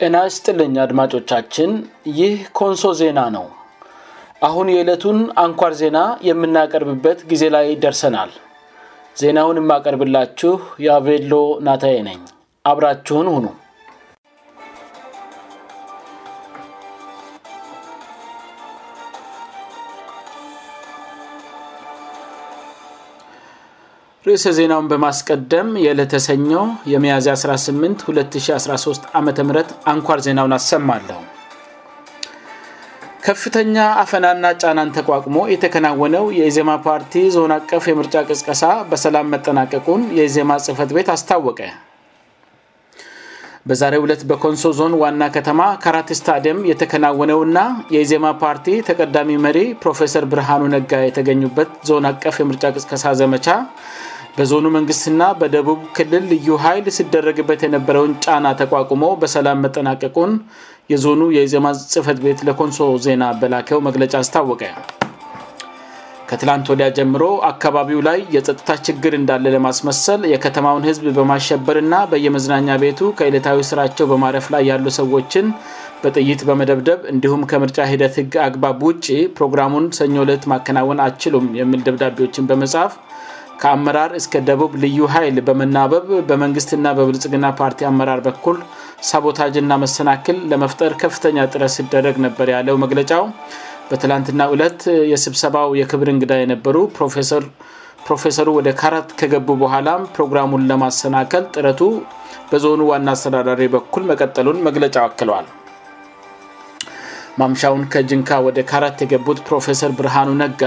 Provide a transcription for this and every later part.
እናስ ጥልኝ አድማጮቻችን ይህ ኮንሶ ዜና ነው አሁን የዕለቱን አንኳር ዜና የምናቀርብበት ጊዜ ላይ ደርሰናል ዜናውን የማቀርብላችሁ የአቬሎ ናታዬ ነኝ አብራችሁን ሁኑ ርዕሰ ዜናውን በማስቀደም የለተሰኞ የሚያዚ 18 2013 ዓም አንኳር ዜናውን አሰማለው ከፍተኛ አፈናና ጫናን ተቋቅሞ የተከናወነው የኢዜማ ፓርቲ ዞን አቀፍ የምርጫ ቅስቀሳ በሰላም መጠናቀቁን የኢዜማ ጽህፈት ቤት አስታወቀ በዛሬ ሁለት በኮንሶ ዞን ዋና ከተማ ካራትስታዲም የተከናወነውና የኢዜማ ፓርቲ ተቀዳሚ መሪ ፕሮፌሰር ብርሃኑ ነጋ የተገኙበት ዞን አቀፍ የምርጫ ቅስቀሳ ዘመቻ በዞኑ መንግስትና በደቡብ ክልል ልዩ ኃይል ሲደረግበት የነበረውን ጫና ተቋቁሞ በሰላም መጠናቀቁን የዞኑ የኢዜማ ጽፈት ቤት ለኮንሶ ዜና በላከው መግለጫ አስታወቀ ከትላንት ወዲያ ጀምሮ አካባቢው ላይ የጸጥታ ችግር እንዳለ ለማስመሰል የከተማውን ህዝብ በማሸበር ና በየመዝናኛ ቤቱ ከእለታዊ ስራቸው በማረፍ ላይ ያሉ ሰዎችን በጥይት በመደብደብ እንዲሁም ከምርጫ ሂደት ህግ አግባ ብውጭ ፕሮግራሙን ሰኞ ለት ማከናወን አችሉም የሚል ደብዳቤዎችን በመጽሐፍ ከአመራር እስከ ደቡብ ልዩ ኃይል በመናበብ በመንግስትና በብልጽግና ፓርቲ አመራር በኩል ሳቦታጅና መሰናክል ለመፍጠር ከፍተኛ ጥረት ሲደረግ ነበር ያለው መግለጫው በትላንትና ዕለት የስብሰባው የክብር እንግዳ የነበሩ ፕሮፌሰሩ ወደ ካራት ከገቡ በኋላ ፕሮግራሙን ለማሰናከል ጥረቱ በዞኑ ዋና አስተዳዳሪ በኩል መቀጠሉን መግለጫው አክለዋል ማምሻውን ከጅንካ ወደ ካራት የገቡት ፕሮፌሰር ብርሃኑ ነጋ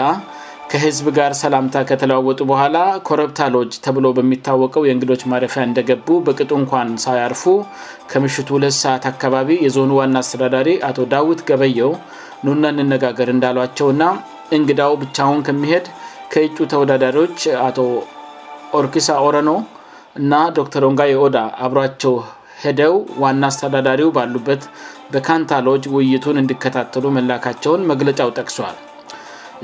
ከህዝብ ጋር ሰላምታ ከተለዋወጡ በኋላ ኮረፕታሎጅ ተብሎ በሚታወቀው የእንግዶች ማረፊያ እንደገቡ በቅጡ እንኳን ሳያአርፉ ከምሽቱ2 ሰዓት አካባቢ የዞኑ ዋና አስተዳዳሪ አቶ ዳዊት ገበየው ኑና ንነጋገር እንዳሏቸው እና እንግዳው ብቻሁን ከሚሄድ ከእጩ ተወዳዳሪዎች አቶ ኦርኪሳ ኦረኖ እና ዶክተር ኦንጋይ ኦዳ አብሯቸው ሄደው ዋና አስተዳዳሪው ባሉበት በካንታሎጅ ውይይቱን እንዲከታተሉ መላካቸውን መግለጫው ጠቅሷል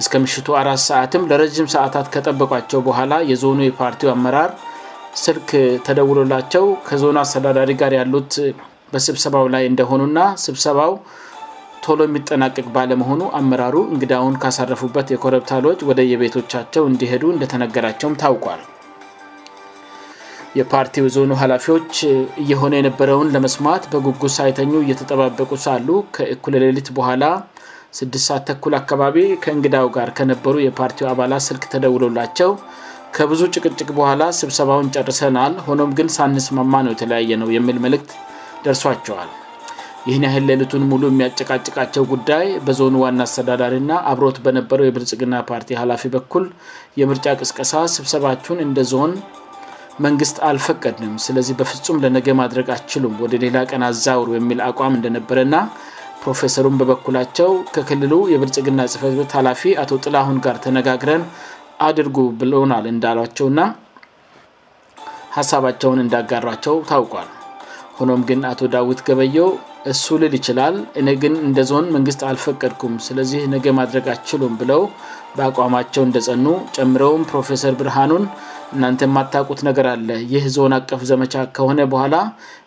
እስከ ምሽቱ አራት ሰዓትም ለረዥም ሰዓታት ከጠበቋቸው በኋላ የዞኑ የፓርቲው አመራር ስልክ ተደውሎላቸው ከዞኑ አስተዳዳሪ ጋር ያሉት በስብሰባው ላይ እንደሆኑ ና ስብሰባው ቶሎ የሚጠናቀቅ ባለመሆኑ አመራሩ እንግዳሁን ካሳረፉበት የኮረፕታሎጭ ወደየቤቶቻቸው እንዲሄዱ እንደተነገራቸውም ታውቋል የፓርቲው ዞኑ ሃላፊዎች እየሆነ የነበረውን ለመስማት በጉጉስ ሳይተኙ እየተጠባበቁ ሳሉ ከእኩለ ሌሊት በኋላ ስድስት ሰት ተኩል አካባቢ ከእንግዳው ጋር ከነበሩ የፓርቲ አባላት ስልክ ተደውሎላቸው ከብዙ ጭቅጭቅ በኋላ ስብሰባውን ጨርሰናል ሆኖም ግን ሳንስ ማማ ነው የተለያየ ነው የሚል መልክት ደርሷቸዋል ይህን ያህል ለልቱን ሙሉ የሚያጨቃጭቃቸው ጉዳይ በዞኑ ዋና አስተዳዳሪ እና አብሮት በነበረው የብልጽግና ፓርቲ ሀላፊ በኩል የምርጫ ቅስቀሳ ስብሰባችን እንደ ዞን መንግስት አልፈቀድም ስለዚህ በፍጹም ለነገ ማድረግ አችሉም ወደ ሌላ ቀን አዛውሩ የሚል አቋም እንደነበረ ና ፕሮፌሰሩን በበኩላቸው ከክልሉ የብልጽግና ጽህፈት ቤት ኃላፊ አቶ ጥላሁን ጋር ተነጋግረን አድርጉ ብሎናል እንዳሏቸውና ሀሳባቸውን እንዳጋሯቸው ታውቋል ሆኖም ግን አቶ ዳዊት ገበየ እሱ ልል ይችላል እኔ ግን እንደ ዞን መንግስት አልፈቀድኩም ስለዚህ ነገ ማድረግ አችሉም ብለው በአቋማቸው እንደጸኑ ጨምረውም ፕሮፌሰር ብርሃኑን እናንተ የማታቁት ነገር አለ ይህ ዞን አቀፍ ዘመቻ ከሆነ በኋላ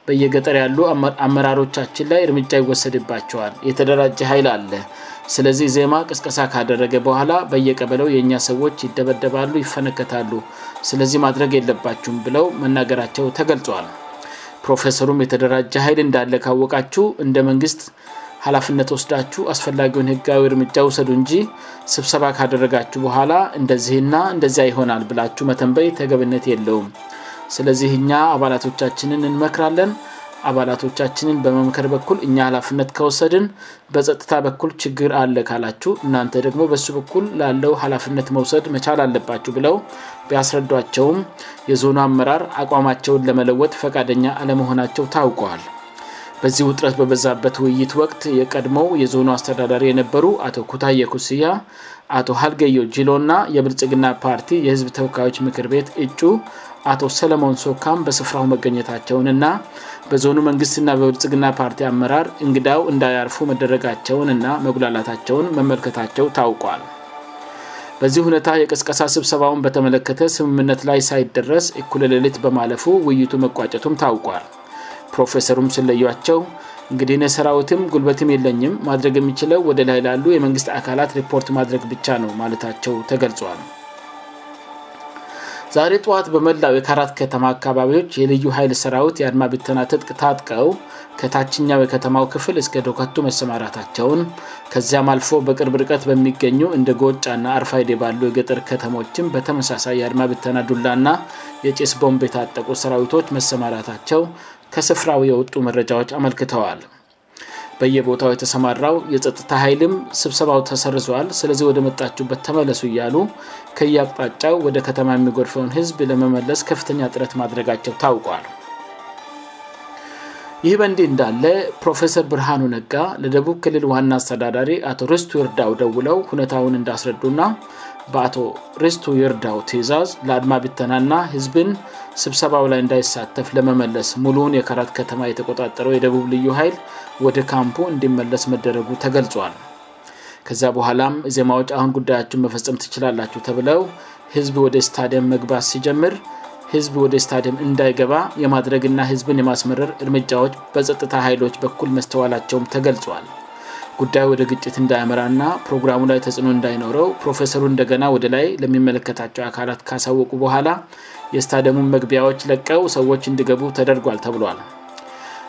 በየገጠር ያሉ አመራሮቻችን ላይ እርምጃ ይወሰድባቸዋል የተደራጀ ሀይል አለ ስለዚህ ዜማ ቅስቀሳ ካደረገ በኋላ በየቀበለው የእኛ ሰዎች ይደበደባሉ ይፈነከታሉ ስለዚህ ማድረግ የለባችሁም ብለው መናገራቸው ተገልጿል ፕሮፌሰሩም የተደራጀ ሀይል እንዳለ ካወቃችሁ እንደ መንግስት ሀላፍነት ወስዳችሁ አስፈላጊውን ህጋዊ እርምጃ ውሰዱ እንጂ ስብሰባ ካደረጋችሁ በኋላ እንደዚህና እንደዚያ ይሆናል ብላችሁ መተንበይ ተገብነት የለውም ስለዚህ እኛ አባላቶቻችንን እንመክራለን አባላቶቻችንን በመምከድ በኩል እኛ ሀላፍነት ከወሰድን በጸጥታ በኩል ችግር አለ ካላችሁ እናንተ ደግሞ በሱ በኩል ላለው ሃላፍነት መውሰድ መቻል አለባችሁ ብለው ቢያስረዷቸውም የዞኑ አመራር አቋማቸውን ለመለወጥ ፈቃደኛ አለመሆናቸው ታውቀዋል በዚህ ውጥረት በበዛበት ውይይት ወቅት የቀድሞ የዞኑ አስተዳዳሪ የነበሩ አቶ ኩታየኩስያ አቶ ሀልገዮ ጅሎእና የብልጽግና ፓርቲ የህዝብ ተወካዮች ምክር ቤት እጩ አቶ ሰለሞን ሶካም በስፍራው መገኘታቸውን እና በዞኑ መንግስትና በብልጽግና ፓርቲ አመራር እንግዳው እንዳያርፉ መደረጋቸውን እና መጉላላታቸውን መመልከታቸው ታውቋል በዚህ ሁነታ የቀስቀሳ ስብሰባውን በተመለከተ ስምምነት ላይ ሳይደረስ ኩለሌልት በማለፉ ውይይቱ መቋጨቱም ታውቋል ፕሮፌሰሩም ስለዩቸው እንግዲነሰራዊትም ጉልበትም የለኝም ማድረግ የሚችለው ወደ ላይ ላሉ የመንግስት አካላት ሪፖርት ማድረግ ብቻ ነው ማለታቸው ተገልጿል ዛሬ ጠዋት በመላው ከአራት ከተማ አካባቢዎች የልዩ ኃይል ሰራዊት የአድማ ብተና ትጥቅ ታጥቀው ከታችኛው የከተማው ክፍል እስከ ዶካቱ መሰማራታቸውን ከዚያም አልፎ በቅርብ ርቀት በሚገኙ እንደ ጎጫ ና አርፋይድ ባሉ የገጠር ከተሞችም በተመሳሳይ የአድማብተና ዱላ ና የጭስ ቦምብ የታጠቁ ሰራዊቶች መሰማራታቸው ከስፍራዊ የወጡ መረጃዎች አመልክተዋል በየቦታው የተሰማራው የጸጥታ ሀይልም ስብሰባው ተሰርዘል ስለዚህ ወደ መጣችበት ተመለሱ እያሉ ከየአቅጣጫው ወደ ከተማ የሚጎድፈውን ህዝብ ለመመለስ ከፍተኛ ጥረት ማድረጋቸው ታውቋል ይህ በ እንዲህ እንዳለ ፕሮፌሰር ብርሃኑ ነጋ ለደቡብ ክልል ዋና አስተዳዳሪ አቶ ርስቱ ርዳው ደውለው ሁነታውን እንዳስረዱና በአቶ ርስቱ ርዳው ትእዛዝ ለአድማ ቢተና ና ህዝብን ስብሰባው ላይ እንዳይሳተፍ ለመመለስ ሙሉን የካራት ከተማ የተቆጣጠረው የደቡብ ልዩ ሀይል ወደ ካም እንዲመለስ መደረጉ ተገልጿል ከዚያ በኋላም ዜማዎች አሁን ጉዳያችን መፈጸም ትችላላችሁ ተብለው ህዝብ ወደ ስታዲየም መግባስ ሲጀምር ህዝብ ወደ ስታድየም እንዳይገባ የማድረግና ህዝብን የማስመረር እርምጃዎች በጸጥታ ኃይሎች በኩል መስተዋላቸውም ተገልጿል ጉዳዩ ወደ ግጭት እንዳያመራ ና ፕሮግራሙ ላይ ተጽዕኖ እንዳይኖረው ፕሮፌሰሩ እንደገና ወደ ላይ ለሚመለከታቸው አካላት ካሳወቁ በኋላ የስታዲሙን መግቢያዎች ለቀው ሰዎች እንዲገቡ ተደርጓል ተብሏል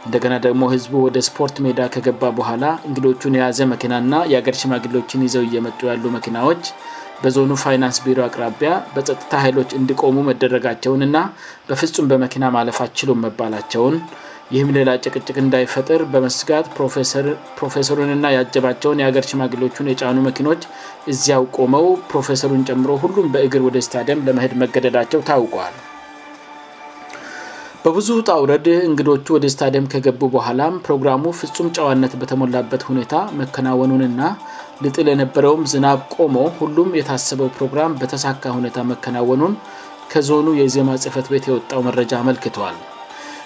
እንደገና ደግሞ ህዝቡ ወደ ስፖርት ሜዳ ከገባ በኋላ እንግዶቹን የያዘ መኪናና የአገር ሽማግሎችን ይዘው እየመጡ ያሉ መኪናዎች በዞኑ ፋይናንስ ቢሮ አቅራቢያ በጸጥታ ኃይሎች እንዲቆሙ መደረጋቸውን ና በፍጹም በመኪና ማለፍ ችሉ መባላቸውን ይህም ሌላጭቅጭቅ እንዳይፈጥር በመስጋት ፕሮፌሰሩንና የአጀባቸውን የአገር ሽማግሌቹን የጫኑ መኪናች እዚያው ቆመው ፕሮፌሰሩን ጨምሮ ሁሉም በእግር ወደ ስታዲም ለመድ መገደላቸው ታውቋል በብዙ ጣውረድ እንግዶቹ ወደ ስታደም ከገቡ በኋላ ፕሮግራሙ ፍጹም ጨዋነት በተሞላበት ሁኔታ መከናወኑንና ልጥል የነበረውም ዝናብ ቆሞ ሁሉም የታሰበው ፕሮግራም በተሳካ ሁኔታ መከናወኑን ከዞኑ የዜማ ጽህፈት ቤት የወጣው መረጃ አመልክተል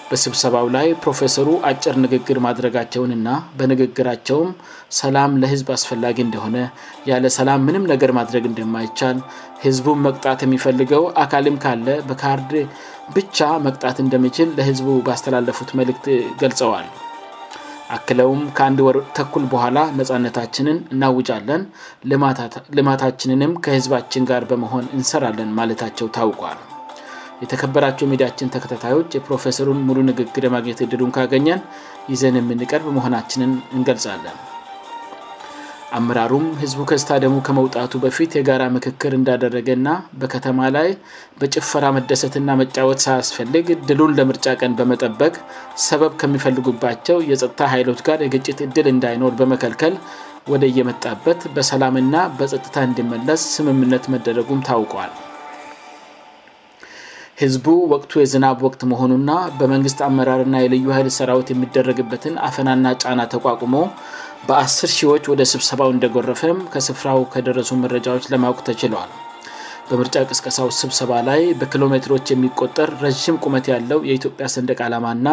በስብሰባው ላይ ፕሮፌሰሩ አጭር ንግግር ማድረጋቸውንና በንግግራቸውም ሰላም ለህዝብ አስፈላጊ እንደሆነ ያለ ሰላም ምንም ነገር ማድረግ እንደማይቻል ህዝቡን መቅጣት የሚፈልገው አካልም ካለ በካርድ ብቻ መቅጣት እንደሚችል ለህዝቡ ባስተላለፉት መልክት ገልጸዋል አክለውም ከአንድ ወ ተኩል በኋላ ነፃነታችንን እናውጫለን ልማታችንንም ከህዝባችን ጋር በመሆን እንሰራለን ማለታቸው ታውቋል የተከበራቸው የሚዲያችን ተከታታዮች የፕሮፌሰሩን ሙሉ ንግግር የማግኘት እድሉን ካገኘን ይዘን የምንቀርብ መሆናችንን እንገልጻለን አምራሩም ህዝቡ ከስታ ደግሞ ከመውጣቱ በፊት የጋራ ምክክር እንዳደረገ ና በከተማ ላይ በጭፈራ መደሰትና መጫወት ሳያስፈልግ እድሉን ለምርጫ ቀን በመጠበቅ ሰበብ ከሚፈልጉባቸው የጸጥታ ኃይሎች ጋር የግጭት እድል እንዳይኖር በመከልከል ወደ የመጣበት በሰላምና በጸጥታ እንድመለስ ስምምነት መደረጉም ታውቋል ህዝቡ ወቅቱ የዝናብ ወቅት መሆኑና በመንግስት አመራርና የልዩ ኃይል ሰራዊት የሚደረግበትን አፈናና ጫና ተቋቁሞ በአ0 ሺዎች ወደ ስብሰባው እንደጎረፈም ከስፍራው ከደረሱ መረጃዎች ለማወቅ ተችለል በምርጫ ቅስቀሳው ስብሰባ ላይ በኪሎሜትሮች የሚቆጠር ረዥም ቁመት ያለው የኢትዮጵያ ሰንደቅ ዓላማና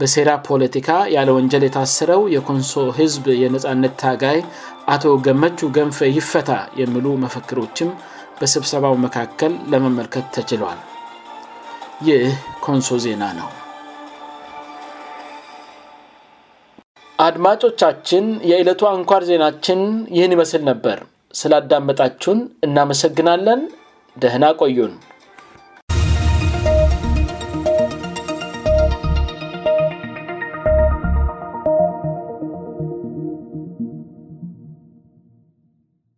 በሴራ ፖለቲካ ያለ ወንጀል የታሰረው የኮንሶ ህዝብ የነፃነት ታጋይ አቶ ገመቹ ገንፈ ይፈታ የሚሉ መፈክሮችም በስብሰባው መካከል ለመመልከት ተችሏል ይህ ኮንሶ ዜና ነው አድማጮቻችን የዕለቱ አንኳር ዜናችን ይህን ይመስል ነበር ስላዳመጣችሁን እናመሰግናለን ደህና ቆዩን